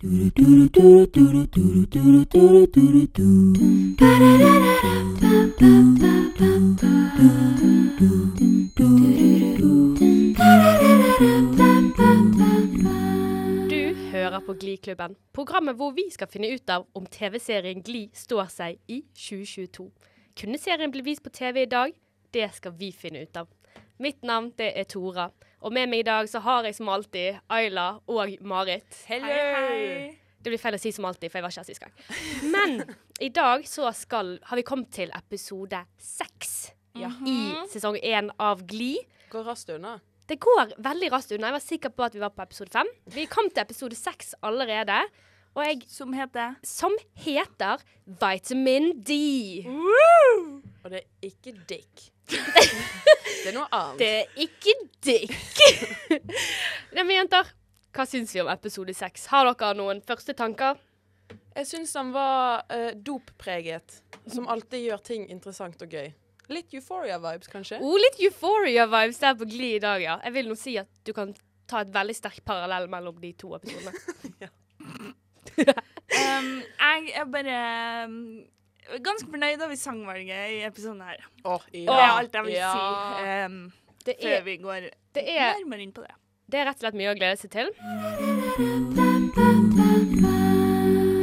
Hører på Gliklubben, programmet hvor vi skal finne ut av om TV-serien Gli står seg i 2022. Kunne serien bli vist på TV i dag? Det skal vi finne ut av. Mitt navn det er Tora, og med meg i dag så har jeg som alltid Ayla og Marit. Hei, hei. Det blir feil å si som alltid, for jeg var ikke her sist gang. Men i dag så skal, har vi kommet til episode seks Ja. i sesong én av Gli. Går raskt unna. Det går veldig raskt unna. Jeg var sikker på at vi var på episode fem. Vi kom til episode seks allerede. Og jeg, Som heter som heter Vitamin D. Og det er ikke dick. det er noe annet. Det er ikke dick. Nei, men jenter, hva syns vi om episode seks? Har dere noen første tanker? Jeg syns han var uh, doppreget, som alltid gjør ting interessant og gøy. Litt Euphoria-vibes, kanskje. Oh, litt Euphoria-vibes der på Gli i dag, ja. Jeg vil nå si at du kan ta et veldig sterk parallell mellom de to episodene. um, Jeg er bare um, ganske fornøyd over sangvalget i episoden her. Åh, Det er alt jeg vil ja. si um, Det før er, vi går det, er, nærmere inn på det. det er rett og slett mye å glede seg til.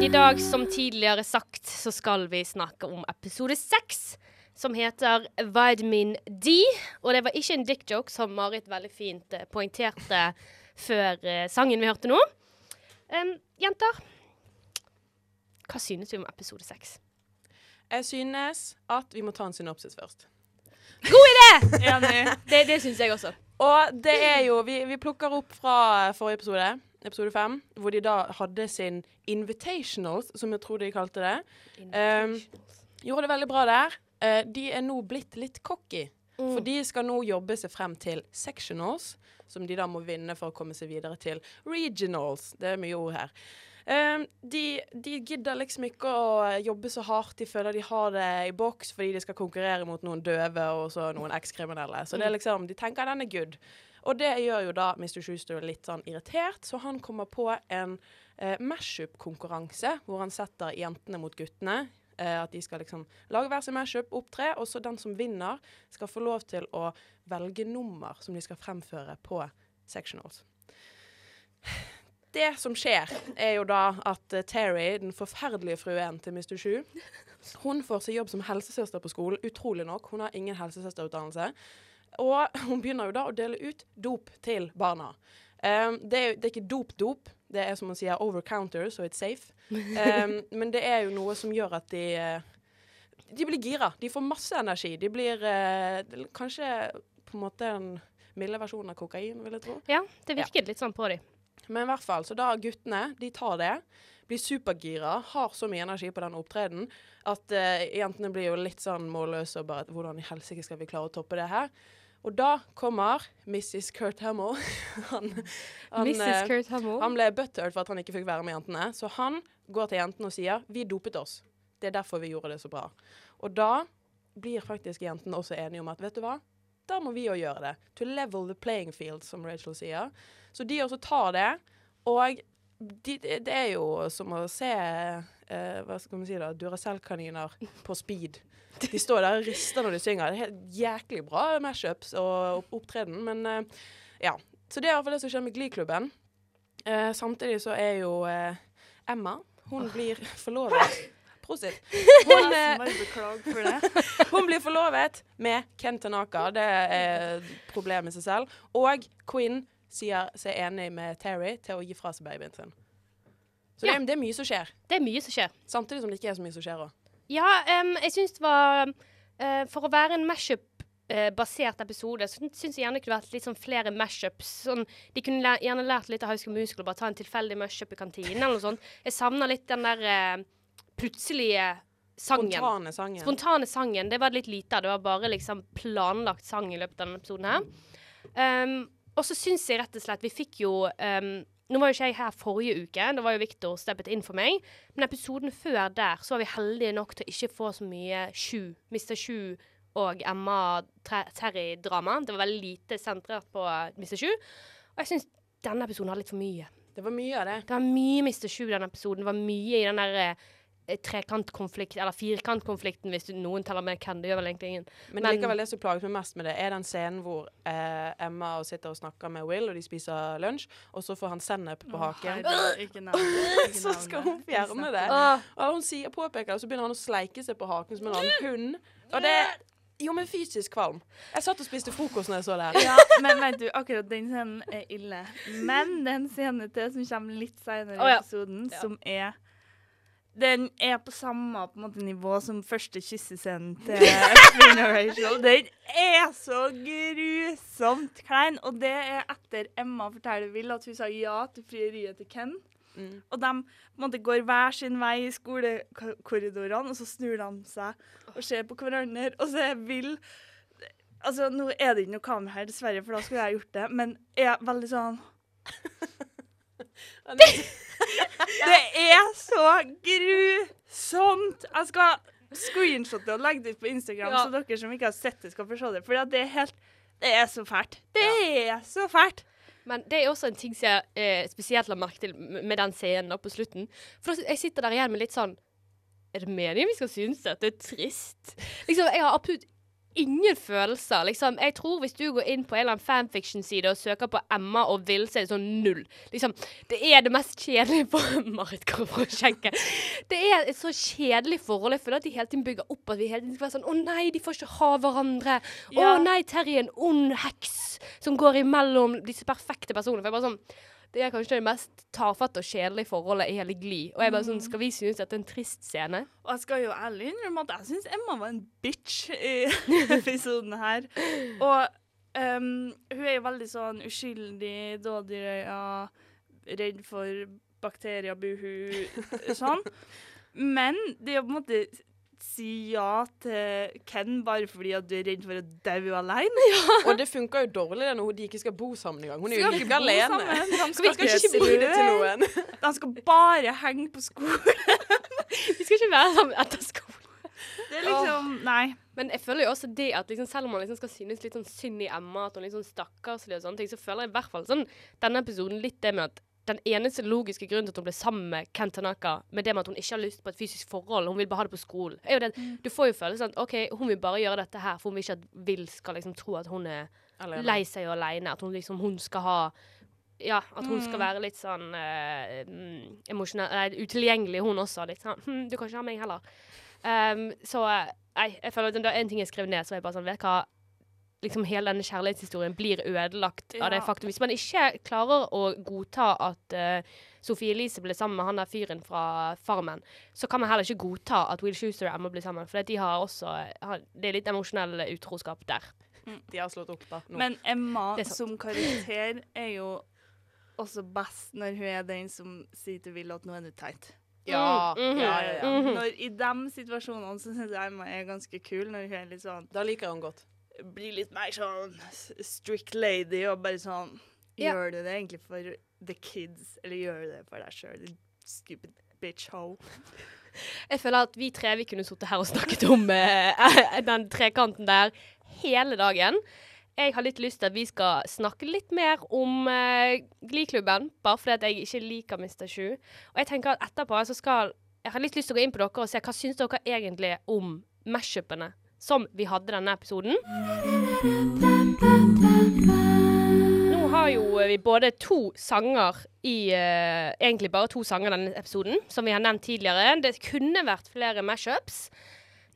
I dag, som tidligere sagt, så skal vi snakke om episode seks, som heter Vitamin D. Og det var ikke en dick joke, som Marit veldig fint eh, poengterte før eh, sangen vi hørte nå. Um, jenter, hva synes vi om episode seks? Jeg synes at vi må ta en synopsis først. Enig. Det, det syns jeg også. Og det er jo Vi, vi plukker opp fra forrige episode, episode fem, hvor de da hadde sin invitationals, som jeg tror de kalte det. Um, gjorde det veldig bra der. Uh, de er nå blitt litt cocky. For de skal nå jobbe seg frem til sectionals, som de da må vinne for å komme seg videre til regionals. Det er mye ord her. Um, de, de gidder liksom ikke å jobbe så hardt. De føler de har det i boks fordi de skal konkurrere mot noen døve og så noen ekskriminelle. Så det er liksom, de tenker den er good. Og det gjør jo da Mr. Schuster litt sånn irritert, så han kommer på en eh, mashup-konkurranse hvor han setter jentene mot guttene. Eh, at de skal liksom lage hver sin mashup, opptre, og så den som vinner, skal få lov til å velge nummer som de skal fremføre på sectionals. Det som skjer, er jo da at eh, Terry, den forferdelige fruen til Mr. Shu, hun får seg jobb som helsesøster på skolen. Utrolig nok. Hun har ingen helsesøsterutdannelse. Og hun begynner jo da å dele ut dop til barna. Um, det, er, det er ikke dop-dop. Det er som man sier over counter, så it's safe. Um, men det er jo noe som gjør at de eh, De blir gira. De får masse energi. De blir uh, kanskje på en måte en milde versjon av kokain, vil jeg tro. Ja, det virket litt sånn på dem. Men i hvert fall, så da guttene, de tar det. Blir supergira, har så mye energi på den opptredenen at uh, jentene blir jo litt sånn målløse og bare Hvordan i helsike skal vi klare å toppe det her? Og da kommer Mrs. Kurt Hamill. han, han, Mrs. eh, Kurt Hamill. han ble butthurt for at han ikke fikk være med jentene. Så han går til jentene og sier 'Vi dopet oss'. Det er derfor vi gjorde det så bra. Og da blir faktisk jentene også enige om at vet du hva, da må vi òg gjøre det. To level the playing field, som Rachel sier. Så de også tar det. Og de, det det er jo som å se eh, hva skal man si da, Duracell-kaniner på speed. De står der og rister når de synger. Det er helt jæklig bra mashups og opptreden, men eh, ja. Så det er iallfall det som skjer med Glee-klubben. Eh, samtidig så er jo eh, Emma Hun blir forlovet. Prosit. Hun, eh, hun blir forlovet med Ken Tanaka. Det er problemet problem i seg selv. Og Quinn sier seg enig med Terry til å gi fra seg babyen sin. Så det, er, det er mye som skjer. Det er mye som skjer. Samtidig som det ikke er så mye som skjer òg. Ja, um, jeg syns det var uh, For å være en mashup-basert episode, så syns jeg gjerne det kunne vært litt sånn flere mashups. Sånn, de kunne læ gjerne lært litt av High School Musical og bare ta en tilfeldig mashup i kantinen eller noe sånt. Jeg savner litt den der eh, plutselige sangen. Spontane sangen. Spontane sangen. Det var litt lite av. Det var bare liksom planlagt sang i løpet av denne episoden her. Um, og så syns jeg rett og slett Vi fikk jo um, Nå var jo ikke jeg her forrige uke, da var jo Victor steppet inn for meg. Men episoden før der så var vi heldige nok til å ikke få så mye Sju, Mr. Sju og Emma Terry-drama. Det var veldig lite sentrert på Mr. Sju. Og jeg syns denne episoden hadde litt for mye. Det var mye av det. Det var mye Mr. Sju i den episoden. Det var mye i den derre eh, trekantkonflikt, eller firkantkonflikten, hvis du, noen teller med Ken. Det gjør vel egentlig ingen. Men, Men- likevel det som plaget meg mest med det, er den scenen hvor eh, Emma sitter og snakker med Will, og de spiser lunsj, og så får han sennep på haken. Så skal hun fjerne det. Og hun sier, påpeker det, og så begynner han å sleike seg på haken som en annen hund. Og det Jo, men fysisk kvalm. Jeg satt og spiste frokost når jeg så det her. Ja, men vet du, akkurat den scenen er ille. Men det er en scene til som kommer litt senere i i ja. episoden, Ja. som er Den er på samme på måte, nivå som første kyssescenen til Queen of Rachel. Den er så grusomt klein, og det er etter Emma forteller Will at hun sa ja til frieriet til Ken. Mm. Og de på måte, går hver sin vei i skolekorridorene, og så snur de seg og ser på hverandre, og så er Will Altså, nå er det ikke noe kamera her, dessverre, for da skulle jeg gjort det, men er veldig sånn Det er så grusomt! Jeg skal screenshotte og legge det ut på Instagram, Ja. så dere som ikke har sett det, skal få se det. For det er helt Det er så fælt. Det er så fælt! Men det er også en ting som jeg eh, spesielt la merke til med den scenen på slutten. For jeg sitter der igjen med litt sånn Er det meningen vi skal synes at det er trist? Liksom, Jeg har absolutt ingen følelser. Liksom, jeg tror hvis du går inn på en eller annen fanfiction-side og søker på Emma og Vil, så er det sånn null. Liksom, det er det mest kjedelige for Marit sjekke. Det er et så kjedelig forhold. Jeg føler at de hele tiden bygger opp at vi hele tiden skal være sånn Å nei, de får ikke ha hverandre. Å Ja. nei, Terje er en ond heks som går imellom disse perfekte personene. For jeg bare sånn Det er kanskje det mest tafatte og kjedelige forholdet i hele Gli. Og jeg bare sånn Skal vi synes at det er en trist scene? Og jeg skal jo ærlig innrømme at jeg syns Emma var en bitch i episoden her. Og um, hun er jo veldig sånn uskyldig, dådyrøya, redd for bakterier, buhu, sånn. Men det er jo på en måte si ja til Ken bare fordi at du er redd for å daue alene Og det funker jo dårlig når de ikke skal bo sammen engang. Hun er jo like ikke bo alene. sammen. De Skal skal ikke si det til noen? De skal bare henge på skolen. Vi skal ikke være sammen etter skolen. Det er liksom Nei. Men jeg føler jo også det at liksom, selv om man liksom skal synes litt sånn synd i Emma, at hun er litt sånn stakkarslig og sånne ting, så føler jeg i hvert fall sånn denne episoden litt det med at den eneste logiske grunnen til at hun ble sammen med Ken Tanaka, med det med at hun ikke har lyst på et fysisk forhold, hun vil bare ha det på skolen, er jo det at du får jo følelsen at OK, hun vil bare gjøre dette her, for hun vil ikke at Will skal liksom tro at hun er Alene. lei seg og aleine. At hun liksom hun skal ha Ja, at hun skal Mm. være litt sånn uh, emosjonell Nei, utilgjengelig, hun også. Litt sånn hm, Du kan ikke ha meg heller. Um, så eh, Nei, jeg føler at det er en ting jeg skrev ned, så er jeg bare sånn Vet du hva? Liksom Hele denne kjærlighetshistorien blir ødelagt av det faktum. Hvis man ikke klarer å godta at uh, Sophie Elise ble sammen med han der fyren fra Farmen, så kan man heller ikke godta at Will Schuster og Emma blir sammen. For de har også har, Det er litt emosjonell utroskap der. De har slått opp, da. Nå. Men Emma som karakter er jo også best når hun er den som sier til Will at nå er du teit. ja, Mhm. ja, ja, ja. Mhm. Når I de situasjonene så syns jeg Emma er ganske kul, når hun er litt sånn Da liker hun godt. Blir litt mer sånn strict lady og bare sånn Ja. Gjør du det egentlig for the kids, eller gjør du det for deg sjøl? Stupid bitch hoe. Jeg føler at vi tre vi kunne sittet her og snakket om eh, den trekanten der hele dagen. Jeg har litt lyst til at vi skal snakke litt mer om uh, Glee-klubben, bare fordi jeg ikke liker Mr. Sju. Og jeg tenker at etterpå så skal Jeg har litt lyst til å gå inn på dere og se hva syns dere egentlig om mashupene som vi hadde denne episoden. Nå har jo vi både to sanger i eh, Egentlig bare to sanger denne episoden, som vi har nevnt tidligere. Det kunne vært flere mashups.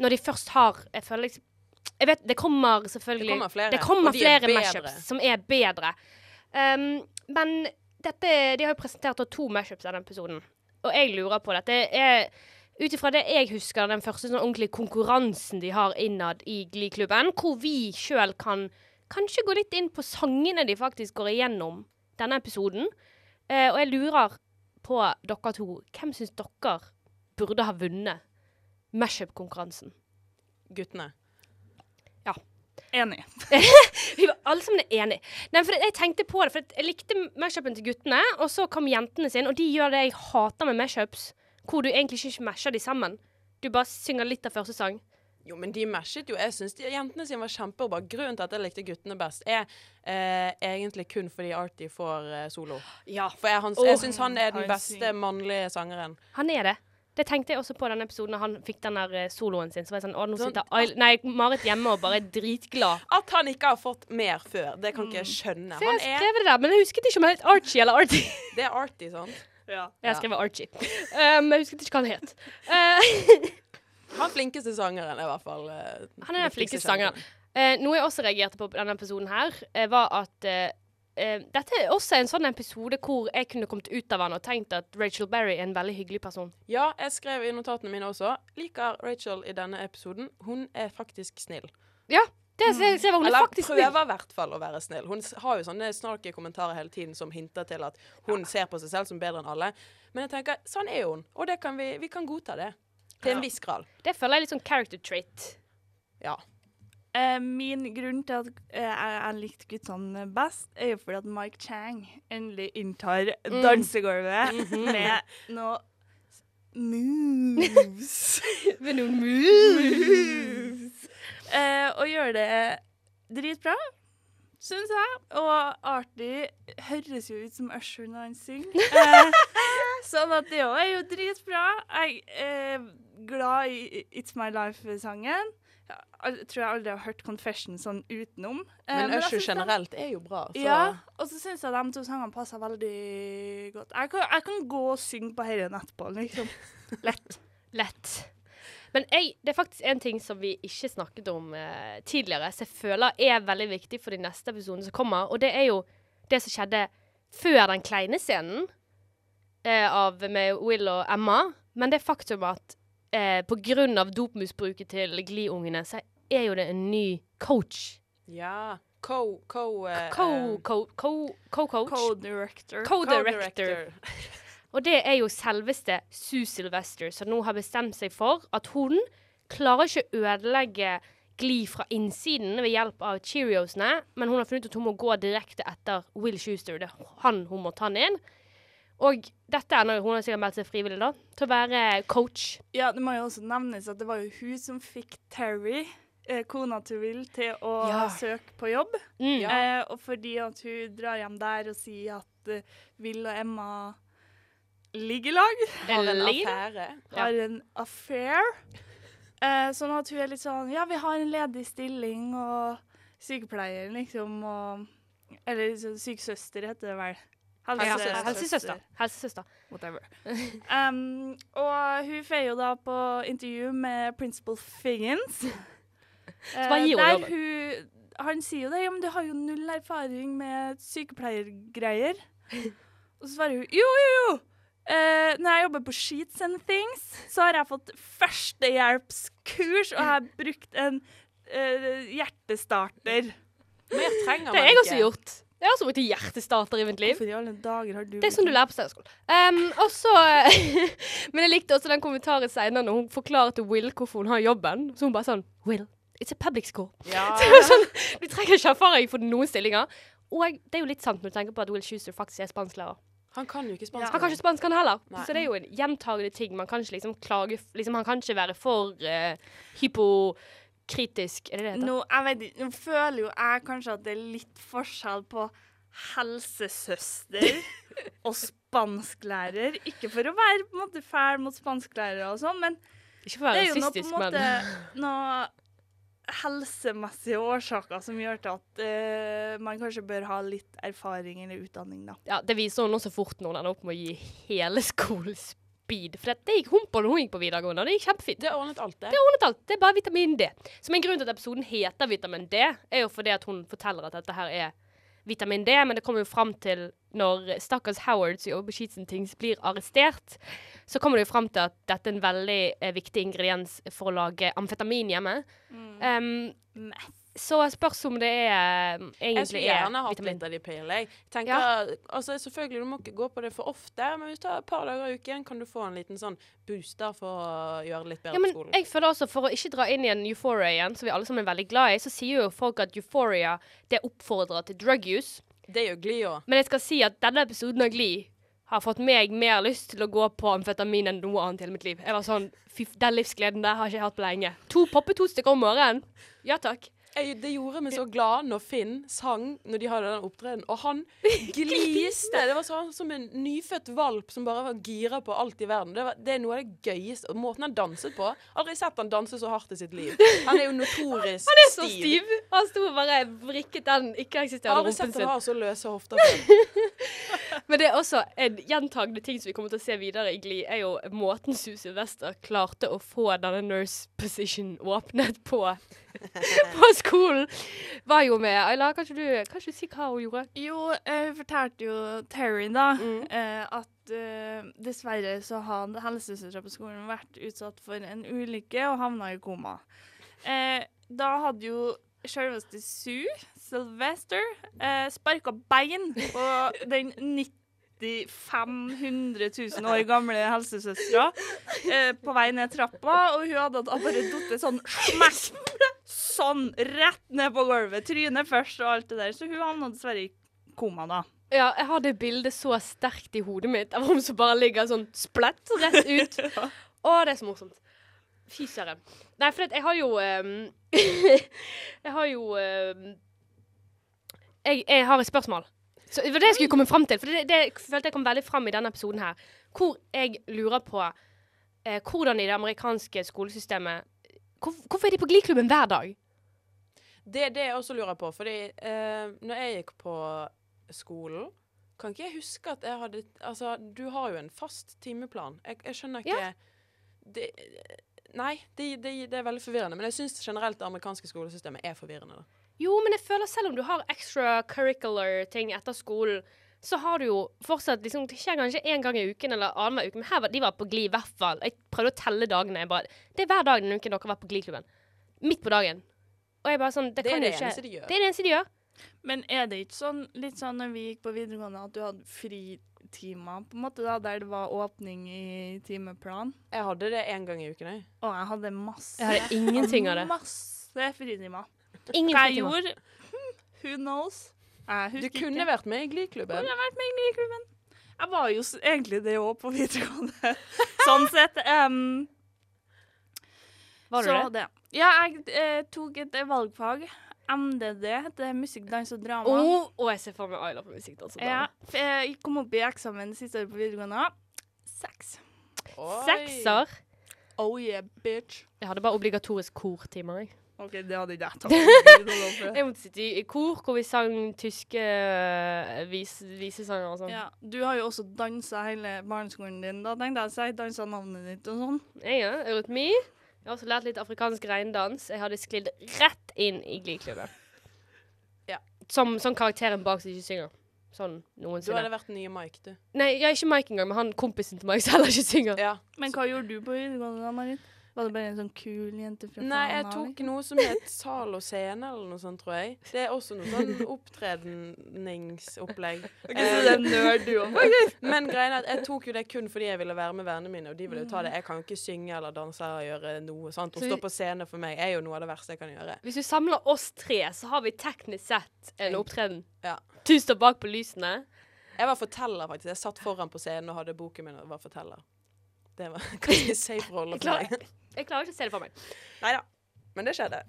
Når de først har Jeg føler liksom Jeg vet, det kommer selvfølgelig Det kommer flere, det kommer er flere mashups som er bedre. Um, men dette De har jo presentert to mashups i denne episoden. Og jeg lurer på dette. er ut ifra det jeg husker, den første sånn ordentlige konkurransen de har innad i Glee-klubben, hvor vi sjøl kan kanskje gå litt inn på sangene de faktisk går igjennom denne episoden. Eh, og jeg lurer på dere to. Hvem syns dere burde ha vunnet mashup-konkurransen? Guttene. Ja. Enig. Vi var alle sammen enige. Nei, for jeg tenkte på det, for jeg likte mashupen til guttene, og så kom jentene sin, og de gjør det jeg hater med mashups, hvor du egentlig ikke masher de sammen. Du bare synger litt av første sang, Jo, men de matchet jo. Jeg syns jentene sine var kjempebra. Grunnen til at jeg likte guttene best, er eh, egentlig kun fordi Artie får eh, solo. Ja. For jeg, han, oh, jeg syns han er den beste mannlige sangeren. Han er det. Det tenkte jeg også på denne episoden da han fikk den der eh, soloen sin. Så var jeg sånn Å, nå Sånn, sitter Ail Nei, Marit hjemme og bare er dritglad. At han ikke har fått mer før, det kan ikke jeg skjønne. Så jeg Han er, skrevet det der, men jeg husket ikke om det het Archie eller Artie. det er Artie, sant? Ja. Jeg har skrevet Archie. Um, jeg husket ikke hva han het. Uh, Han flinkeste sangeren er i hvert fall uh, han er den flinkeste sangeren. Eh, noe jeg også reagerte på denne episoden her, uh, var at dette er også en sånn episode hvor jeg kunne kommet ut av den og tenkt at Rachel Berry er en veldig hyggelig person. Ja, jeg skrev i notatene mine også. Liker Rachel i denne episoden. Hun er faktisk snill. Ja, det ser, ser hun er Eller faktisk snill. prøver i hvert fall å være snill. Hun har jo sånne snarky kommentarer hele tiden som hinter til at hun ser på seg selv som bedre enn alle. Men jeg tenker, sånn er hun, og det kan vi, vi kan godta det. Til en viss grad. Det føler jeg er litt sånn character trait. Ja. Eh, min grunn til at eh, jeg, likte guttene best, er jo fordi at Mike Chang endelig inntar Mm. dansegulvet Mhm. med noe moves. Med noen moves. Eh, og gjør det dritbra, syns jeg. Og Artie høres jo ut som Usher når han synger. Eh, sånn at det òg er jo dritbra. Jeg er glad i It's My Life-sangen. Jeg tror jeg aldri har hørt Confession sånn utenom. Eh, Men Usher generelt er jo bra. Så Ja, og så syns jeg de to sangene passer veldig godt. Jeg kan, jeg kan gå og synge på dette etterpå, liksom. Lett. Lett. Men jeg, det er faktisk en ting som vi ikke snakket om eh, tidligere, som jeg føler er veldig viktig for de neste episodene som kommer, og det er jo det som skjedde før den kleine scenen eh, av, med Will og Emma. Men det faktum at eh, av dopmisbruket til Gli-ungene, så er jo det en ny coach. Ja. Co... Co... eh, Co- co- co- co, co, Co-director. Co-director. Og det er jo selveste Sue Sylvester, som nå har bestemt seg for at hun klarer ikke å ødelegge Glee fra innsiden ved hjelp av Cheeriosene, men hun har funnet ut at hun må gå direkte etter Will Schuster. Det er han hun må ta ned. Og dette er når hun har sikkert meldt seg frivillig, da, til å være coach. Ja, det må jo også nevnes at det var jo hun som fikk Terry, eh, kona til Will, til å Ja. søke på jobb. Mm. Eh, og fordi at hun drar hjem der og sier at eh, Will og Emma ligger i lag, Har en affære. Har en affair. Eh, sånn at hun er litt sånn Ja, vi har en ledig stilling, og sykepleier, liksom, og Eller liksom, sykesøster heter det vel. Ja, helsesøster. Helsesøster. Whatever. Um, og hun får jo da på intervju med principal Figgins. Eh, hva gir hun der hun Han sier jo det, ja, men du har jo null erfaring med sykepleiergreier. Og så svarer hun jo, jo, jo. Eh, når jeg jobber på Sheets and Things, så har jeg fått førstehjelpskurs, og jeg har brukt en uh, hjertestarter. Mer trenger Det har jeg ikke. også gjort. Jeg har også brukt i hjertestarter i mitt liv. Hvorfor i alle dager har du Det er sånn du lærer på steinerskolen. Um, Men jeg likte også den kommentaren senere når hun forklarer til Will hvorfor hun har jobben. Så hun bare sånn Will, it's a public school. Ja. Sånn, du trenger ikke erfaring for noen stillinger. Og det er jo litt sant når du tenker på at Will Schuster faktisk er spansklærer. Han kan jo ikke spansk. Han kan ikke spansk, han heller. Nei. Så det er jo en gjentagende ting. Man kan ikke liksom klage liksom, Han kan ikke være for uh, hypokritisk. Er det det heter? Nå, jeg vet ikke, nå føler jo jeg kanskje at det er litt forskjell på helsesøster og spansklærer. Ikke for å være på en måte fæl mot spansklærere og sånn, men Ikke for å være rasistisk, men noe helsemessige årsaker som gjør til at uh, man kanskje bør ha litt erfaring eller utdanning, da. ja, Det viser hun også fort når hun ender opp med å gi hele skolen speed. For det, gikk hun på når hun gikk på videregående, og det gikk kjempefint. Det ordnet alt, det. Det ordnet alt. Det er bare vitamin D. Som en grunn til at episoden heter Vitamin D, er jo fordi at hun forteller at dette her er vitamin D, men det kommer jo fram til når stakkars Howard som jobber på Sheetsentings blir arrestert, så kommer det jo fram til at dette er en veldig eh, viktig ingrediens for å lage amfetamin hjemme. Um, så spørs om det er vitamin. Jeg skulle er gjerne hatt litt av de jeg. Tenker, altså Selvfølgelig, du må ikke gå på det for ofte, men hvis du tar et par dager i uken, kan du få en liten sånn booster for å gjøre det litt bedre Ja, men på skolen. jeg føler også For å ikke dra inn i en Euphoria igjen, som vi alle sammen er veldig glad i, så sier jo folk at Euphoria det oppfordrer til drug use. Det jo Glee òg. Men jeg skal si at denne episoden av Glee har fått meg mer lyst til å gå på amfetamin enn noe annet i hele mitt liv. Jeg var sånn den livsgleden der har ikke jeg hatt på lenge. To poppe to stykker om morgenen. Ja takk. Jeg, det gjorde meg så glad når Finn sang når de hadde den opptredenen, og han gliste. Det var sånn som en nyfødt valp som bare var gira på alt i verden. Det, var, det er noe av det gøyeste. Og måten han danset på Aldri sett han danse så hardt i sitt liv. Han er jo notorisk stiv. Han er så stiv. Han sto og bare vrikket den ikke-eksisterende Aldri rumpen sett sin. han ha så løse hofter før. Men det er også en gjentagende ting som vi kommer til å se videre i Gli, er jo måten Susi Wester klarte å få denne nurse position åpnet på på skolen. Var jo med Ayla, kan ikke du, kan ikke du si hva hun gjorde? Jo, eh, hun fortalte jo Terry da Mm. eh, at uh, dessverre så hadde helsesøstera på skolen vært utsatt for en ulykke og havna i koma. Uh, da hadde jo selveste Sue Sylvester eh, sparka bein på den 9500 000 år gamle helsesøstera eh, på vei ned trappa, og hun hadde da bare falt sånn smekk sånn rett ned på gulvet. Trynet først og alt det der. Så hun havna dessverre i koma da. Ja, jeg har det bildet så sterkt i hodet mitt av hun som bare ligger sånn splett rett ut. Å, det er så morsomt. Fy søren. Nei, for jeg har jo um, Jeg har jo ehm, jeg, jeg har et spørsmål. Så det var det jeg skulle komme fram til. For det, det følte jeg kom veldig fram i denne episoden her. Hvor jeg lurer på eh, hvordan i det amerikanske skolesystemet hvor, Hvorfor er de på Gliklubben hver dag? Det er det jeg også lurer på, fordi eh, når jeg gikk på skolen kan ikke jeg huske at jeg hadde Altså, du har jo en fast timeplan. Jeg, jeg skjønner ikke Ja. det, Nei, det, det, det er veldig forvirrende. Men jeg syns generelt det amerikanske skolesystemet er forvirrende. da. Jo, men jeg føler selv om du har extracurricular ting etter skolen, så har du jo fortsatt liksom, Det skjer kanskje én gang i uken eller annenhver uke, men her var de var på Gli i hvert fall. Jeg prøvde å telle dagene. Jeg bare, det er hver dag denne uken dere har vært på Gliklubben. Midt på dagen. Og jeg bare sånn Det, Det er kan det jo ikke eneste de gjør. Det er det eneste de gjør. Men er det ikke sånn litt sånn når vi gikk på videregående at du hadde fritimer, på en måte da, der det var åpning i timeplan? Jeg hadde det én gang i uken, jeg. Og jeg hadde masse. Jeg hadde ingenting av det. Masse fritimer. Ingen Hva jeg gjorde? Who knows? Du kunne ikke. vært med i Gliklubben. Kunne vært med i Gliklubben. Jeg var jo egentlig det òg på videregående. sånn sett. Um, Var du så det? Ja, jeg eh, tok et eh, valgfag. MDD heter musikk, dans og drama. Oh, og jeg ser for meg Ayla på musikk. Altså, Ja, jeg kom opp i eksamen siste året på videregående. Seks. Sekser. Oh yeah, bitch. Jeg hadde bare obligatorisk kortimer. jeg. OK, det hadde ikke jeg tatt. Jeg måtte sitte i, kor hvor vi sang tyske uh, vis, visesanger og sånn. ja, du har jo også dansa hele barneskolen din. Da tenkte jeg å si dansa navnet ditt og sånn. Jeg ja, eurytmi. Jeg har også lært litt afrikansk reindans. Jeg hadde sklidd rett inn i Gliklubben. Ja. Som, som karakteren bak som ikke synger. Sånn noensinne. Du hadde vært nye Mike, du. Nei, jeg er ikke Mike engang, men han kompisen til Mike som heller ikke synger. Ja. Men hva gjorde du på videregående da, Marit? Var det bare en sånn kul jente fra Nei, jeg tok liksom? noe som het scene, eller noe sånt, tror jeg. Det er også noe sånn opptredningsopplegg. Ok, så det er nerd du òg, Men greia er at jeg tok jo det kun fordi jeg ville være med vennene mine, og de ville jo ta det. Jeg kan ikke synge eller danse eller gjøre noe sånt. Å Så stå på scene for meg er jo noe av det verste jeg kan gjøre. Hvis vi samler oss tre, så har vi teknisk sett en opptreden. Ja. Du står bak på lysene. Jeg var forteller, faktisk. Jeg satt foran på scenen og hadde boken min og var forteller. Det var en safe rolle for meg. Jeg klarer ikke å se det for meg. Nei da. Men det skjedde.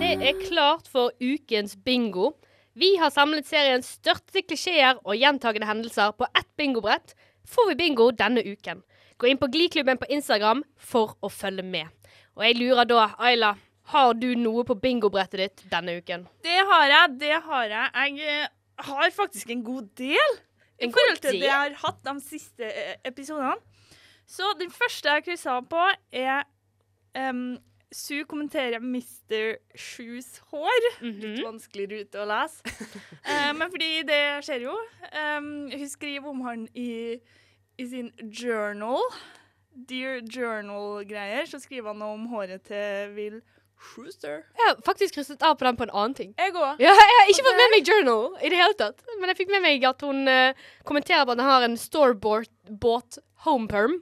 Det er klart for ukens bingo. Vi har samlet seriens største klisjeer og gjentagende hendelser på ett bingobrett. Får vi bingo denne uken. Gå inn på Gliklubben på Instagram for å følge med. Og jeg lurer da, Ayla, har du noe på bingobrettet ditt denne uken? Det har jeg, det har jeg. Jeg eh, har faktisk en god del i forhold til det jeg har hatt de siste eh, episodene. Så den første jeg kryssa på, er um, Sue kommenterer Mr. Shoes hår. Litt Mhm. vanskelig rute å lese. uh, men fordi det skjer jo. Um, hun skriver om han i, i sin journal. Dear Journal-greier. Så skriver han om håret til Will Schuster. Jeg har faktisk krysset av på den på en annen ting. Jeg òg. Ja, jeg har ikke fått med meg journal i det hele tatt. Men jeg fikk med meg at hun uh, kommenterer på at hun har en store-bought home perm.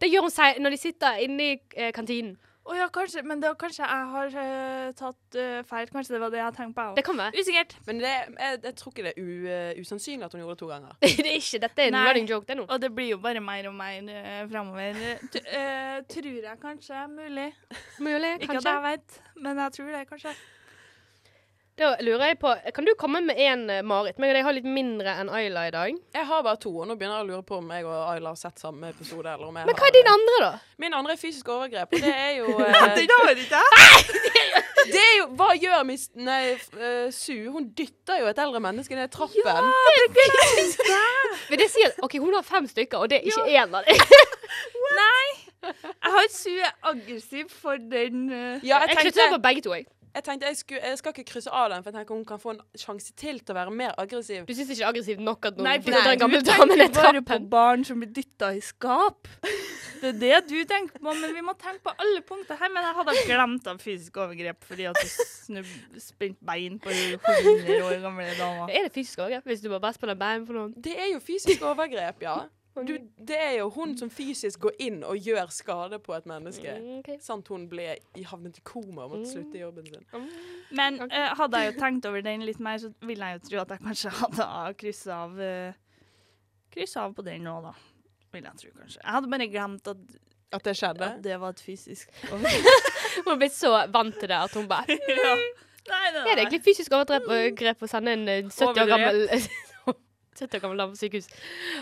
Det gjør hun seg når de sitter inne i uh, kantinen. Å ja, kanskje. Men da kanskje jeg har uh, tatt uh, feil. Kanskje det var det jeg tenkte på. Det kan være. Usikkert. Men det, jeg, jeg tror ikke det er u, uh, usannsynlig at hun gjorde det to ganger. det er ikke. Dette er en running joke, det nå. Og det blir jo bare mer og mer uh, framover. Tror jeg kanskje. Mulig. Mulig, Ikke at jeg vet, men jeg tror det, kanskje. Da lurer jeg på Kan du komme med én, Marit? Men jeg har litt mindre enn Ayla i dag. Jeg har bare to, og nå begynner jeg å lure på om jeg og Ayla har sett samme episode. Eller om jeg Men hva er din andre, da? Min andre er fysisk overgrep, og det er jo eh, jeg! Det er jo Hva gjør Miss Nei, eh, Su? Hun dytter jo et eldre menneske ned trappen. Ja, det si at OK, hun har fem stykker, og det er ikke én av dem? Nei. Jeg har su er aggressiv for den uh, Ja, jeg Jeg tenkte, krytter på begge to, jeg. Jeg tenkte jeg, skulle, jeg skal ikke krysse av den, for jeg tenker hun kan få en sjanse til til å være mer aggressiv. Du syns ikke er aggressivt nok at noen Nei, dytter en du trappen? Du tenker bare på barn som blir dytta i skap. Det er det du tenker på, men vi må tenke på alle punkter her. Men jeg hadde glemt av fysisk overgrep fordi at du snubb spent bein på 100 år gamle damer. Er det fysisk overgrep hvis du bare spiller bein for noen? Det er jo fysisk overgrep, ja. Du, det er jo hun som fysisk går inn og gjør skade på et menneske. Mm, okay. Sant hun ble i, havnet i koma og måtte slutte i jobben sin. Men eh, hadde jeg jo tenkt over den litt mer, så ville jeg jo tro at jeg kanskje hadde kryssa av uh, Kryssa av på den nå, da. Vil jeg tro, kanskje. Jeg hadde bare glemt at, At det skjedde. at det var et fysisk overgrep. Hun har blitt så vant til det at hun bare ja. Nei, det Er det egentlig fysisk overgrep å sende en eh, 70 år gammel 70 år gammel dame på sykehus?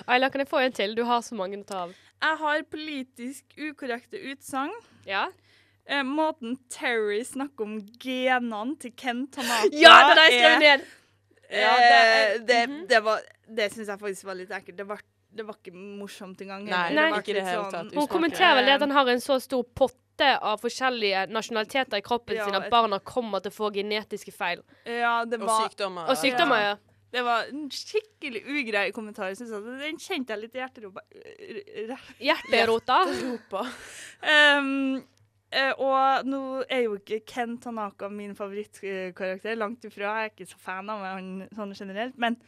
Ayla, kan jeg få en til? Du har så mange å ta av. Jeg har politisk ukorrekte utsagn. Ja? Eh, måten Terry snakker om genene til Ken Tanaka Ja, den har jeg skrevet ned! Ja, det- det, det, mhm. det, var, det syns jeg faktisk var litt ekkelt. Det var, det var ikke morsomt engang. Nei, det Nei. var ikke det hele sånn- tatt. Hun kommenterer vel det at han har en så stor potte av forskjellige nasjonaliteter i kroppen Ja, sin at barna kommer til å få genetiske feil. Ja, det Og sykdommer. Og sykdommer, ja. Det var en skikkelig ugrei kommentar. Synes jeg. Den kjente jeg litt i hjerterota. Hjerterota. Hjerterota. Um, eh, og nå er jo ikke Ken Tanaka min favorittkarakter, langt ifra. Jeg er ikke så fan av han sånn generelt, men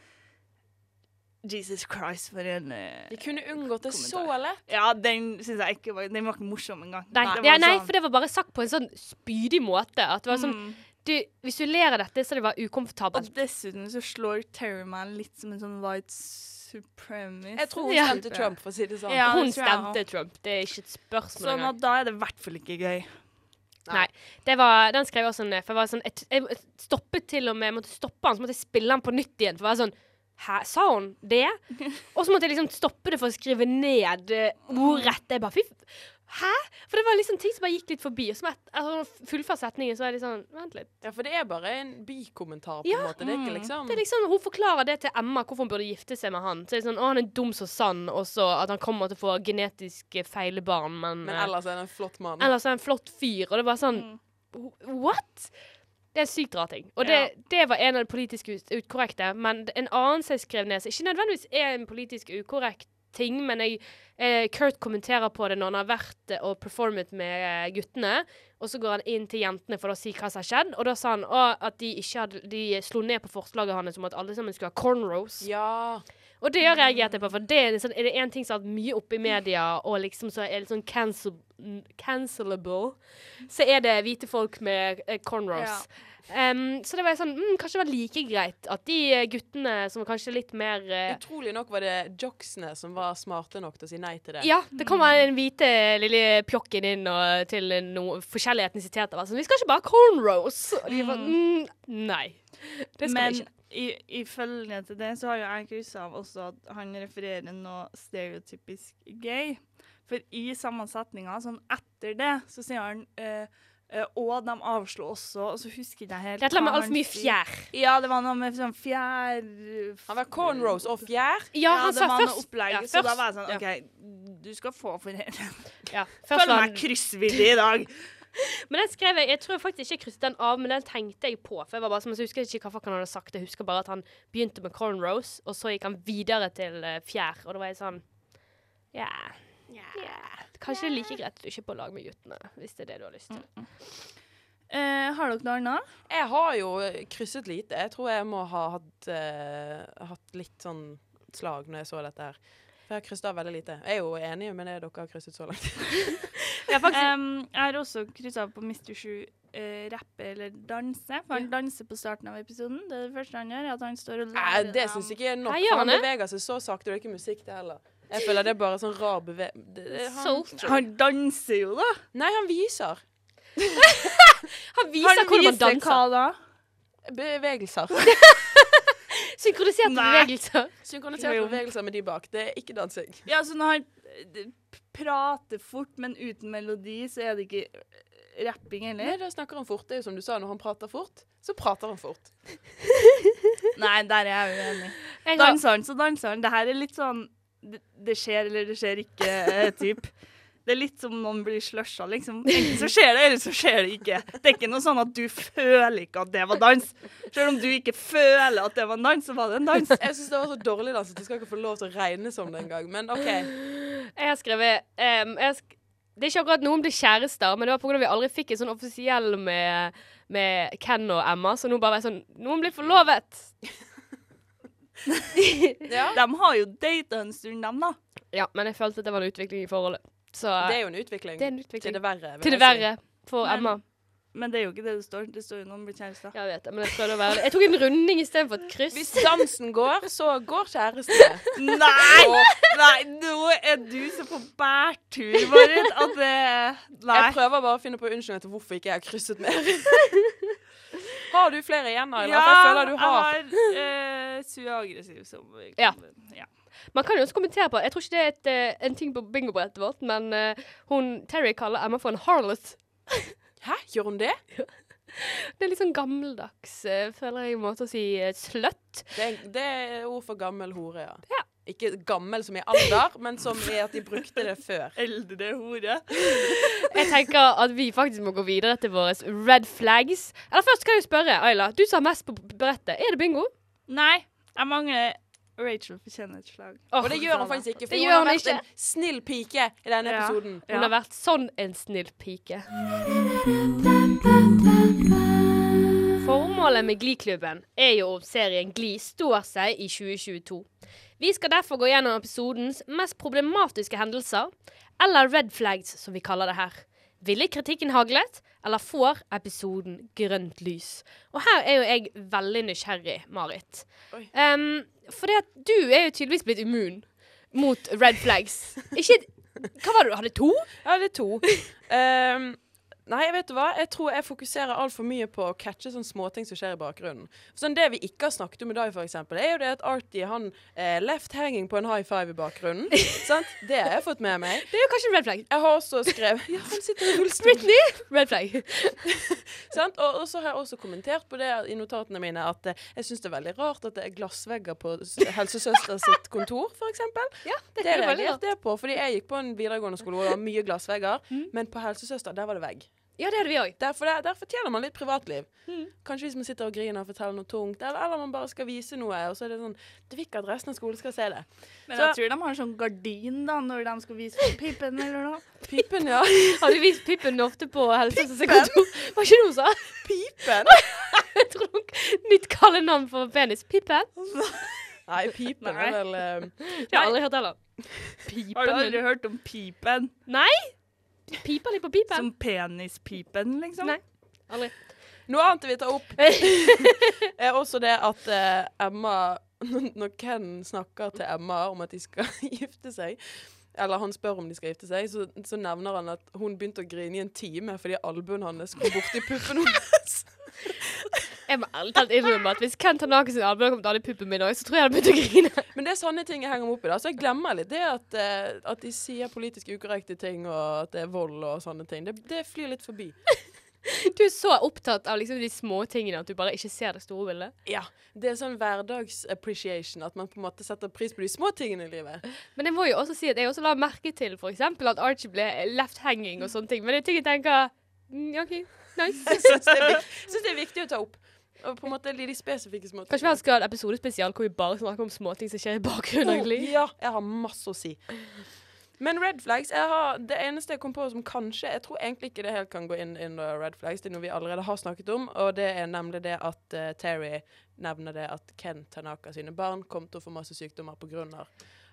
Jesus Christ, for en uh, De kunne unngått det så lett. Ja, den synes jeg ikke var Den var ikke morsom engang. Nei, ja, nei, sånn- for det var bare sagt på en sånn spydig måte. At det var sånn Mm. Du, Hvis du ler av dette, så er det bare ukomfortabelt. Og dessuten så slår Terry meg litt som en sånn white supremacist. Jeg tror hun Ja. stemte Trump, for å si det sånn. Ja, Hun stemte Trump. Det er ikke et spørsmål Sånn engang. da er det i hvert fall ikke gøy. Nei. Det var, den skrev jeg også ned. For jeg, var sånn, jeg, jeg stoppet til og med Jeg måtte stoppe han, så måtte jeg spille han på nytt igjen. For jeg var sånn Hæ, sa hun det? Og så måtte jeg liksom stoppe det for å skrive ned uh, ordrett. Jeg bare Fy Hæ? For det var liksom ting som bare gikk litt forbi. Og som må altså, setningen, så er det litt sånn Vent litt. Ja, for det er bare en bikommentar, på Ja. en måte. Det er ikke Mm. liksom Det er liksom, Hun forklarer det til Emma, hvorfor hun burde gifte seg med han. Så det er sånn, å, Han er dum som sand, og så at han kommer til å få genetisk feile barn, men, Men eh, ellers er det en flott mann. ellers er han en flott fyr. Og det er bare sånn Mm. What?! Det er en sykt rar ting. Og det, det var en av de politisk ut- utkorrekte. Men en annen som jeg skrev ned, som ikke nødvendigvis er en politisk ukorrekt ting, men jeg, eh, Kurt kommenterer på det når han har vært eh, og performet med eh, guttene. Og så går han inn til jentene for å si hva som har skjedd. Og da sa han å, at de hadde De slo ned på forslaget hans om at alle sammen skulle ha cornrows. Ja. Og det har jeg reagert på, for det er, liksom, er det én ting som har vært mye oppe i media, og liksom så er det sånn cancel, cancelable, så er det hvite folk med eh, cornrows. Um, så det var sånn mm, Kanskje det var like greit at de eh, guttene som var kanskje litt mer uh, Utrolig nok var det jocksene som var smarte nok til å si nei til det. Ja, det kommer den hvite lille pjokken inn og, til noen forskjellige etnisiteter. Sånn, vi skal ikke bare ha cornrows! Og de var mm, Nei. Det skal Men vi ikke. i, ifølge til det så har jo jeg kryssa av også at han refererer noe stereotypisk gay. For i sammensetninga, sånn etter det, så sier han eh, Og de avslo også, og så husker jeg helt Det er med altfor mye fjær. Ja, det var noe med sånn fjær... Han var cornrows og fjær. Ja, Ja, han det sa var noe først opplegg, ja, så da var jeg sånn. OK, du skal få for det. Ja, først Føler meg kryssvillig i dag. Men den skrev jeg, jeg tror faktisk ikke jeg krysset den av, men den tenkte jeg på. For jeg var bare som, jeg husker ikke hva han hadde sagt. Jeg husker bare at han begynte med cornrows, og så gikk han videre til eh, fjær. Og da var jeg sånn Ja. Ja. Kanskje det er like greit at du ikke er på lag med guttene, hvis det er det du har lyst til. Eh, har dere noe annet? Jeg har jo krysset lite. Jeg tror jeg må ha hatt, uh, hatt litt sånn slag når jeg så dette her. For jeg har krysset av veldig lite. Jeg er jo enig med det dere har krysset så langt. Jeg Em, jeg har også krysset av på Mr. Sju uh, rappe eller danse. For han danser på starten av episoden. Det er det første han gjør. at han står og Nei, lærer det dem- syns jeg ikke er nok. For han Han beveger seg så sakte, det er ikke musikk, det heller. Jeg føler det er bare sånn rar beve... det- det- han- Han danser jo, da. Nei, han viser Han viser Han hvordan man danser. hva da? bevegelser. Synkroniserte Nei. bevegelser. Synkroniserte bevegelser med de bak. Det er ikke dansing. Ja, så når han eh, prater fort, men uten melodi, så er det ikke rapping heller? Nei, da snakker han fort. Det er jo som du sa, når han prater fort, så prater han fort. Nei, der er jeg uenig. Danser han, så danser han. Det her er litt sånn det, det skjer eller det skjer ikke, eh, typ. Det er litt som noen blir slusha, liksom. Enten så skjer det, eller så skjer det ikke. Det er ikke noe sånn at du føler ikke at det var dans. Selv om du ikke føler at det var en dans, så var det en dans. Jeg syns det var så dårlig dans at du skal ikke få lov til å regne som det engang. Men OK. jeg har skrevet um, jeg sk Det er ikke akkurat noen blir kjærester, men det var pga. vi aldri fikk en sånn offisiell med, med Ken og Emma, så nå bare var jeg sånn Noen blir forlovet! Ja. De har jo data en stund, dem, da. Ja, men jeg følte at det var en utvikling i forholdet. Så Det er jo en utvikling. det er en Til det verre. Til det verre for Men- Emma. Men det er jo ikke det det står. Det står jo noen blir kjærester. Jeg vet det, men jeg prøvde å være det. Jeg tok en runding istedenfor et kryss. Hvis dansen går, så går kjæresten Nei! Nei, nå er du så på bærtur, Marit, at det Nei. Jeg prøver bare å finne på unnskyldninger til hvorfor ikke jeg har krysset mer. Har du flere igjen, Ayla? Ja, jeg føler du har. jeg har uh, suaggressiv som Ja. ja. Man kan jo også kommentere på Jeg tror ikke det er et, eh, en ting på bingobrettet vårt, men uh, hun Terry kaller Emma for en harlot. Hæ, gjør hun det? Det er litt sånn gammeldags, eh, føler jeg, måte å si slutt. Det det er ord for gammel hore, ja. Ja. Ikke gammel som i alder, men som i at de brukte det før. Eldre hore. Jeg tenker at vi faktisk må gå videre til våre red flags. Eller først kan jeg spørre, Ayla. Du som har mest på brettet. Er det bingo? Nei, jeg mangler Rachel fortjener et slag. Og det gjør hun faktisk ikke, for Det hun har vært ikke. en snill pike i denne Ja. episoden. Hun har vært sånn en snill pike. Formålet med Glee-klubben er jo om serien Glee står seg i 2022. Vi skal derfor gå gjennom episodens mest problematiske hendelser, eller red flags, som vi kaller det her. Ville kritikken haglet, eller får episoden grønt lys? Og her er jo jeg veldig nysgjerrig, Marit. Um, for det at du er jo tydeligvis blitt immun mot red flags. Ikke Hva var det du hadde? To? Det er to. Ehm, nei, vet du hva? Jeg tror jeg fokuserer altfor mye på å catche sånne småting som skjer i bakgrunnen. Sånn Det vi ikke har snakket om i dag, for eksempel, er jo det at Artie han eh, left hanging på en high five i bakgrunnen. sant? Det har jeg fått med meg. Det er jo kanskje en red flag. Jeg har også skrevet Ja, han sitter i rullestol. Britney, red flag. Sant? Og, og så har jeg også kommentert på det i notatene mine at eh, jeg syns det er veldig rart at det er glassvegger på helsesøster sitt kontor, f.eks. Ja, det, Det er reagerte jeg på, fordi jeg gikk på en videregående skole hvor det var mye glassvegger, men på helsesøster, der var det vegg. Ja, det hadde vi òg. Der, der fortjener man litt privatliv. Kanskje hvis man sitter og griner og forteller noe tungt, eller, eller man bare skal vise noe, og så er det sånn Du vil ikke at resten av skolen skal se det. Men Så- jeg tror de har en sånn gardin da, når de skal vise pipen eller noe. Pipen, ja. Har du vist Pippen ofte på helsesøsterkontor? Var ikke det hun sa? Pipen? Jeg tror hun nytt kallenavn for penis. Pippen? Nei, pipen Nei. er vel eh, Det har jeg aldri hørt heller. Har du aldri hørt om pipen? Nei? Piper litt på pipen? Som penispipen, liksom? Nei. Aldri. Noe annet jeg vil ta opp, er også det at eh, Emma Når Ken snakker til Emma om at de skal gifte seg, eller han spør om de skal gifte seg, så, så nevner han at hun begynte å grine i en time fordi albuen hans kom borti puppen hennes. Jeg må ærlig talt innrømme at hvis Ken Tanaka sin hadde kom til i puppen min òg, så tror jeg jeg hadde begynt å grine. Men det er sånne ting jeg henger meg opp i. da Så jeg glemmer litt det at, eh, at de sier politisk ukorrekte ting, og at det er vold og sånne ting. Det, det flyr litt forbi. Du er så opptatt av liksom de småtingene at du bare ikke ser det store bildet. Ja. Det er sånn hverdags-appreciation. At man på en måte setter pris på de små tingene i livet. Men jeg må jo også si at jeg også la merke til eksempel at Archie ble left hanging og sånne ting. Men det er ting jeg tenker mm, OK, nice. Jeg syns det, det er viktig å ta opp. Og på en måte de, spesifikke småtingene. Kanskje vi skal ha en episode spesial hvor vi bare snakker om småting som skjer i bakgrunnen. Oh, ja, jeg har masse å si. Men red flags jeg har, Det eneste jeg kom på som kanskje Jeg tror egentlig ikke det helt kan gå inn under red flags. Det er noe vi allerede har snakket om, og det er nemlig det at uh, Terry nevner det at Ken Tanaka sine barn kom til å få masse sykdommer pga.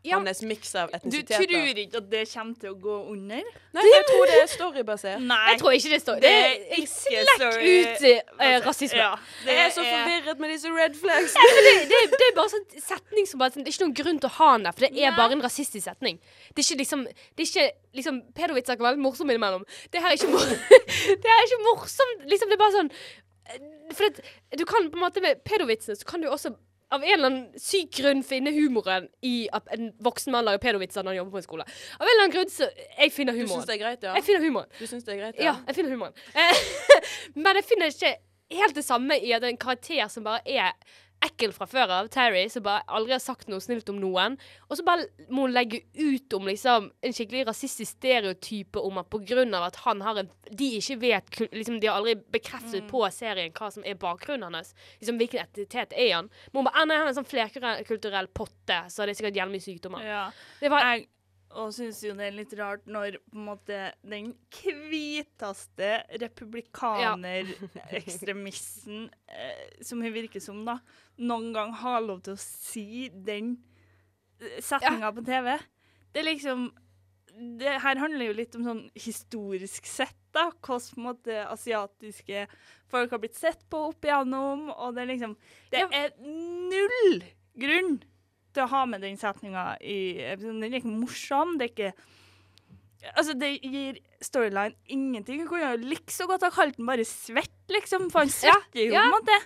Ja. hans miks av Du tror ikke at det kommer til å gå under? Nei, jeg tror det er storybasert. Nei. Jeg tror ikke det står Det Det er er ikke slekk story- ut eh, rasisme. Ja, det Jeg er så forvirret med disse red flags. det, det, det er bare sånn setning som bare sånn, Det er ikke noen grunn til å ha den der, for det er Nei. bare en rasistisk setning. Det er ikke liksom Det er ikke liksom Pedovitser kan være litt morsomme innimellom. Det her er ikke, mor det her er ikke morsomt. Liksom, det er bare sånn eh, For det, du kan på en måte med pedovitsene så kan du også av en eller annen syk grunn finne humoren i at en voksen mann lager pedovitser når han jobber på en skole. Av en eller annen grunn så Jeg finner humoren. Du syns det er greit, ja? Jeg finner humoren. Du synes det er greit, Ja, ja jeg finner humoren. Men jeg finner ikke helt det samme i at en karakter som bare er ekkel fra før av, Terry, som bare aldri har sagt noe snilt om noen, og så bare må hun legge ut om liksom en skikkelig rasistisk stereotype om at av at han har en De ikke vet liksom De har aldri bekreftet på serien hva som er bakgrunnen hans. Liksom Hvilken etnisitet er han. Men hun bare «Ah, nei, han er en sånn flerkulturell potte, så det er sikkert jævlig mye sykdommer. Ja. Det var Jeg og syns jo det er litt rart når måte den hviteste republikanerekstremisten, eh, som hun virker som, da, noen gang har lov til å si den setninga på TV. Det er liksom det her handler jo litt om sånn historisk sett, da. Hvordan måte asiatiske folk har blitt sett på opp igjennom. Og det er liksom Det Ja. er null grunn å ha med den setninga i episoden. Den er ikke morsom. Det er ikke Altså, det gir storyline ingenting. Hun kunne jo like så godt ha kalt den bare svett, liksom. For han svetter jo, ja. på en måte.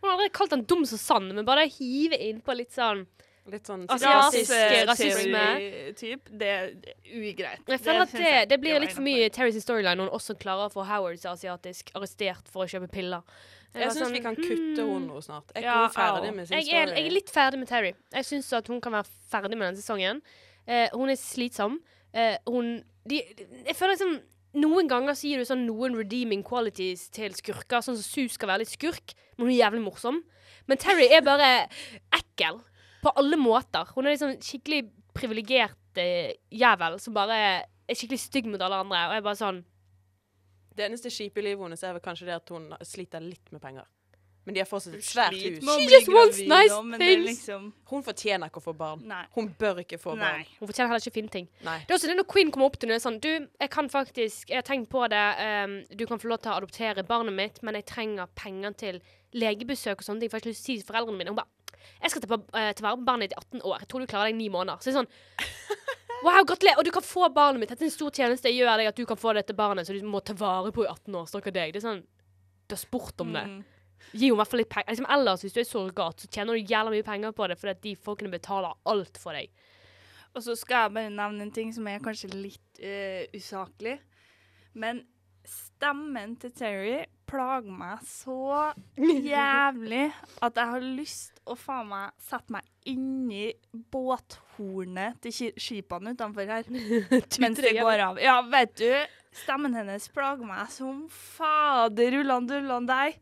Hun har aldri kalt den dum som sann, men bare hive innpå litt sånn Litt sånn Asiatisk rasisme. teori-typ. Det er ugreit. Jeg føler at det, det blir litt for mye Terrys storyline når hun også klarer å få Howard asiatisk arrestert for å kjøpe piller. Jeg syns sånn, vi kan kutte hmm. henne nå snart. Er Ja, hun ferdig med sin Jeg story? jeg er litt ferdig med Terry. Jeg syns at hun kan være ferdig med denne sesongen. Eh, hun er slitsom. Eh, hun de, Jeg føler liksom Noen ganger sier du sånn noen redeeming qualities til skurker. Sånn som Sue skal være litt skurk, men hun er jævlig morsom. Men Terry er bare ekkel. På alle måter. Hun er liksom skikkelig privilegert eh, jævel som bare er skikkelig stygg mot alle andre. Og jeg er bare sånn Det eneste kjipe i livet hennes er vel kanskje det at hun sliter litt med penger. Men de har fortsatt et svært hus. She just wants nice things. Liksom, Hun fortjener ikke å få barn. nei. Hun bør ikke få Nei. barn. Hun fortjener heller ikke fine ting. Nei. Det er også det når Queen kommer opp til henne sånn Du, jeg kan faktisk Jeg har tenkt på det. Um, du kan få lov til å adoptere barnet mitt, men jeg trenger penger til legebesøk og sånne ting. For jeg har ikke lyst til å si til foreldrene mine. Hun bare Jeg skal ta, på, eh, ta vare på barnet ditt i 18 år. Jeg tror du klarer deg i ni måneder. Så det er sånn Wow, gratulerer! Og du kan få barnet mitt. Dette er en stor tjeneste jeg gjør deg, at du kan få dette barnet som du må ta vare på i 18 år. Stakkar deg. Det er sånn Du har spurt om det. Mm. Gi henne i hvert fall litt penger. Liksom, ellers, hvis du er surrogat, så tjener du jævla mye penger på det fordi at de folkene betaler alt for deg. Og så skal jeg bare nevne en ting som er kanskje litt uh, usaklig. Men stemmen til Terry plager meg så jævlig at jeg har lyst å faen meg sette meg inni båthornet til skipene utenfor her mens det går av. Ja, vet du, stemmen hennes plager meg som fader ullan dullan deg.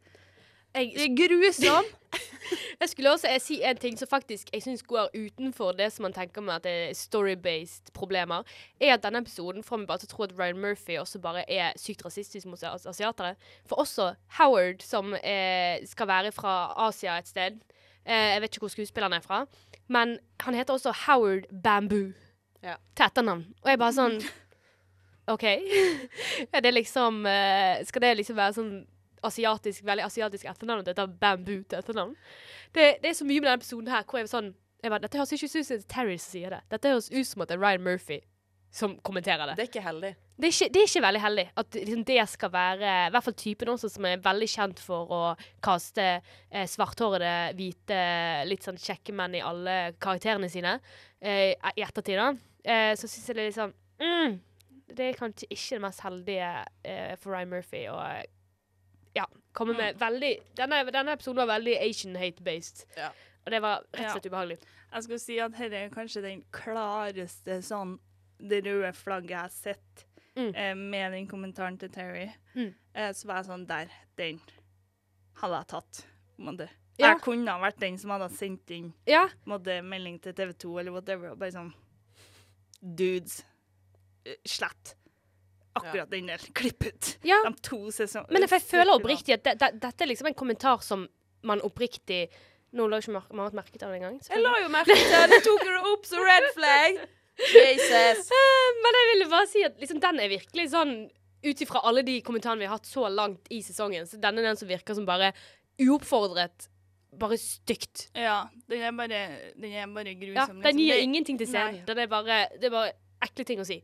Jeg, Det er grusom. Jeg skulle også jeg, si en ting som faktisk jeg syns går utenfor det som man tenker med at det er story-based problemer, er at denne episoden får meg bare til å tro at Ryan Murphy også bare er sykt rasistisk mot as asiatere. For også Howard, som eh, skal være fra Asia et sted eh, Jeg vet ikke hvor skuespilleren er fra, men han heter også Howard Bamboo Ja. til etternavn. Og jeg bare sånn OK. er det liksom eh, Skal det liksom være sånn asiatisk, veldig asiatisk etternavn, og dette er bamboo til etternavn. Det, det er så mye med denne episoden her hvor jeg var sånn jeg bare, Dette høres ikke ut som er Terry som sier det. Dette høres ut som at det er Ryan Murphy som kommenterer det. Det er ikke heldig. Det er ikke, det er ikke veldig heldig at liksom, det skal være I hvert fall typen også som er veldig kjent for å kaste eh, svarthårede, hvite, litt sånn kjekke menn i alle karakterene sine eh, i ettertid, da. Eh, så syns jeg det er litt sånn mm, Det er kanskje ikke det mest heldige eh, for Ryan Murphy å ja, komme med veldig denne, denne episoden var veldig Asian hate-based. Ja. Og det var rett og slett ubehagelig. Jeg skulle si at dette er kanskje den klareste sånn det røde flagget jeg har sett Mm. eh, med den kommentaren til Terry. Mm. Eh, så var jeg sånn Der, den hadde jeg tatt. Måtte. Ja. Jeg kunne ha vært den som hadde sendt inn Ja. melding til TV 2 eller whatever, og bare sånn Dudes, eh, slett. Akkurat den der. Klipp ut. ja. De to sesongene. Men jeg, føler oppriktig at de, de, dette er liksom en kommentar som man oppriktig Nå la ikke Mar- Marit merke til det engang. Jeg la jo merke til det! tok du opp som red flag! Jesus. Men jeg ville bare si at liksom, den er virkelig sånn Ut ifra alle de kommentarene vi har hatt så langt i sesongen, så denne er den som virker som bare uoppfordret. Bare stygt. Ja, den er bare, den er bare grusom. Ja, liksom. den gir liksom. ingenting til scenen. Det er bare, det er bare ekle ting å si.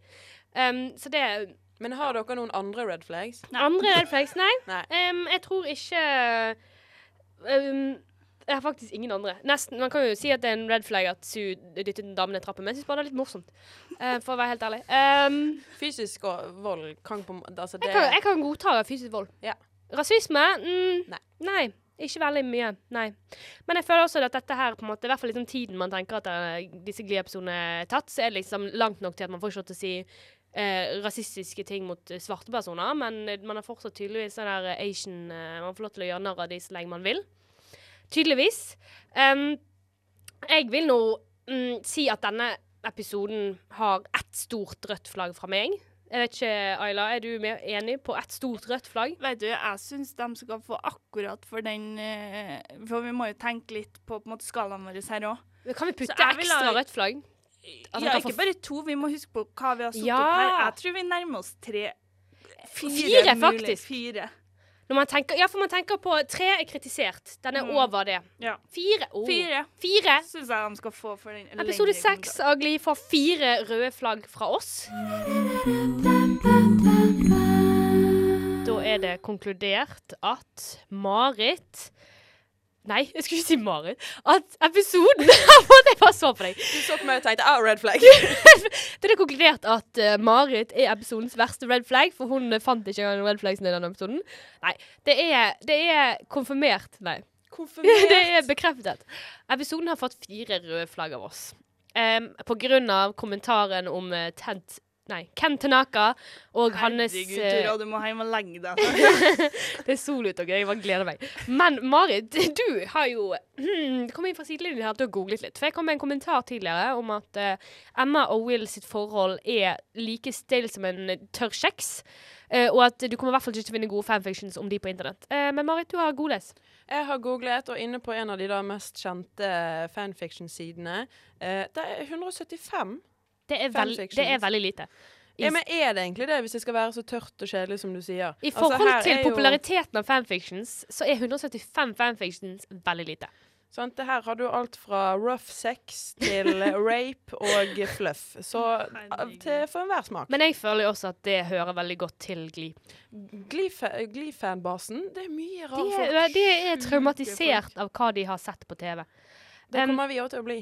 Um, så det er Men har dere noen andre red flags? Andre red flags, nei. Nei. Um, jeg tror ikke um, Jeg har faktisk ingen andre. Nesten, Man kan jo si at det er en red flag at Sue dyttet en dame ned trappen, men jeg syns bare det er litt morsomt. Uh, for å være helt ærlig. Um, Fysisk og vold kan på Altså, det jeg, kan, jeg kan godta fysisk vold. Ja. Rasisme? Mm, Nei. nei. Ikke veldig mye, nei. Men jeg føler også at dette her, på en måte, i hvert fall liksom tiden man tenker at eh, disse Glee-episodene er tatt, så er det liksom langt nok til at man får ikke lov til å si eh, rasistiske ting mot eh, svarte personer, men eh, man er fortsatt tydeligvis den der eh, Asian eh, Man får lov til å gjøre narr av de så lenge man vil. Tydeligvis. Um, jeg vil nå mm, si at denne episoden har ett stort rødt flagg fra meg. Jeg vet ikke, Ayla, er du mer enig på ett stort rødt flagg? Vet du, jeg syns de skal få akkurat for den For vi må jo tenke litt på, på måte skalaen vår her òg. Kan vi putte ekstra ha- rødt flagg? Han Ja, ikke bare to, vi må huske på hva vi har satt Ja. opp her. Jeg tror vi nærmer oss tre. Fire, fire faktisk. Fire. Når man tenker, ja, for man tenker på tre er kritisert. Den er Mm. over det. Ja. Fire. Oh. Fire Fire. syns jeg han skal få for den. Episode elendige seks av Gli får fire røde flagg fra oss. Da er det konkludert at Marit Nei, jeg skulle ikke si Marit. At episoden Jeg bare så på deg. Du så på meg og tenkte ah, red flag. Det er konkludert at eh, Marit er episodens verste red flag, for hun fant ikke engang red flags i denne episoden. Nei, det er, det er konfirmert. Nei. det er bekreftet. Episoden har fått fire røde flagg av oss. Um, på grunn av kommentaren om uh, Tent Nei, Ken Tanaka og hans Herregud, eh, Tura, du må hjem og legge deg. Det er sol ute, og jeg bare gleder meg. Men Marit, du har jo hmm, Kom inn fra sidelinjen her til å googlet litt. For jeg kom med en kommentar tidligere om at uh, Emma og Will sitt forhold er like stille som en eh, tørr kjeks. Uh, og at du kommer i hvert fall ikke til å finne gode fanfictions om de på internett. Uh, men Marit, du har godles. Jeg har googlet, og inne på en av de da mest kjente fanfiction-sidene eh, Det er 175. Det er, veld, det er veldig lite. Ja, men er det egentlig det, hvis det skal være så tørt og kjedelig som du sier? I Altså, forhold altså, til er jo- populariteten av fanfictions, så er 175 fanfictions veldig lite. Sant? Det her har du alt fra rough sex til rape og fluff. Så eh, til for enhver smak. Men jeg føler jo også at det hører veldig godt til Glee. Glee-fanbasen, Glee-fanbasen, det er mye De rare er, folk. de er traumatisert av hva de har sett på TV. Det kommer vi òg til å bli.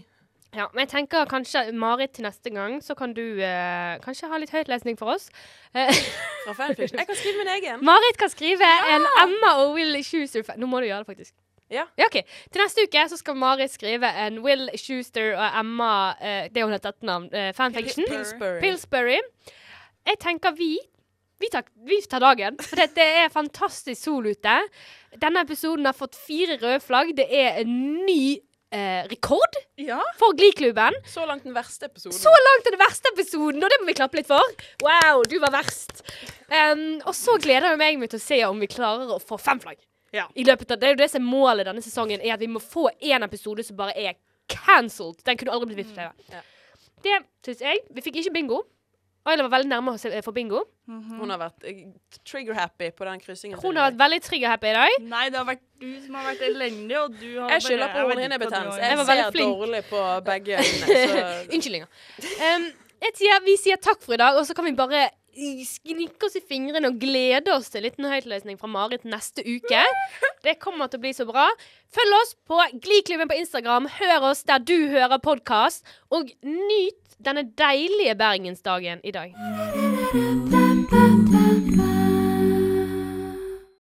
Ja, men jeg tenker kanskje, Marit, til neste gang så kan du eh, kanskje ha litt høytlesning for oss. Eh, Fra fanfiction. Jeg kan skrive min egen. Marit kan skrive en Emma og Will Schuster Nå må du gjøre det, faktisk. Ja. Ja, OK. Til neste uke så skal Marit skrive en Will Schuster og Emma eh, Det hun heter etternavn. Eh, fanfiction. Pillsbury. Pillsbury. Jeg tenker vi vi tar, vi tar dagen, for det, det er fantastisk sol ute. Denne episoden har fått fire røde flagg. Det er en ny eh, rekord Ja. for Glee-klubben. Så langt den verste episoden. Så langt den verste episoden, og det må vi klappe litt for. Wow, du var verst. Um, og så gleder jeg meg til å se om vi klarer å få fem flagg. Ja. I løpet av, det er jo det som er målet denne sesongen, er at vi må få én episode som bare er cancelled. Den kunne aldri blitt på TV. Ja. Det syns jeg. Vi fikk ikke bingo. Ayla var veldig nærme å se- få bingo. Hun har vært eh, trigger-happy på den kryssingen. Hun har vært veldig trigger-happy i dag. Nei, det har vært du som har vært elendig, og du har Jeg skylder på hornhinnebetennelse. Jeg, Jeg var ser flink. dårlig på begge øynene. Så Unnskyldninger. Um, jeg sier, vi sier takk for i dag, og så kan vi bare sknikke oss i fingrene og glede oss til en liten høytlesning fra Marit neste uke. Det kommer til å bli så bra. Følg oss på Gliklubben på Instagram. Hør oss der du hører podkast, og nyt denne deilige bergensdagen i dag.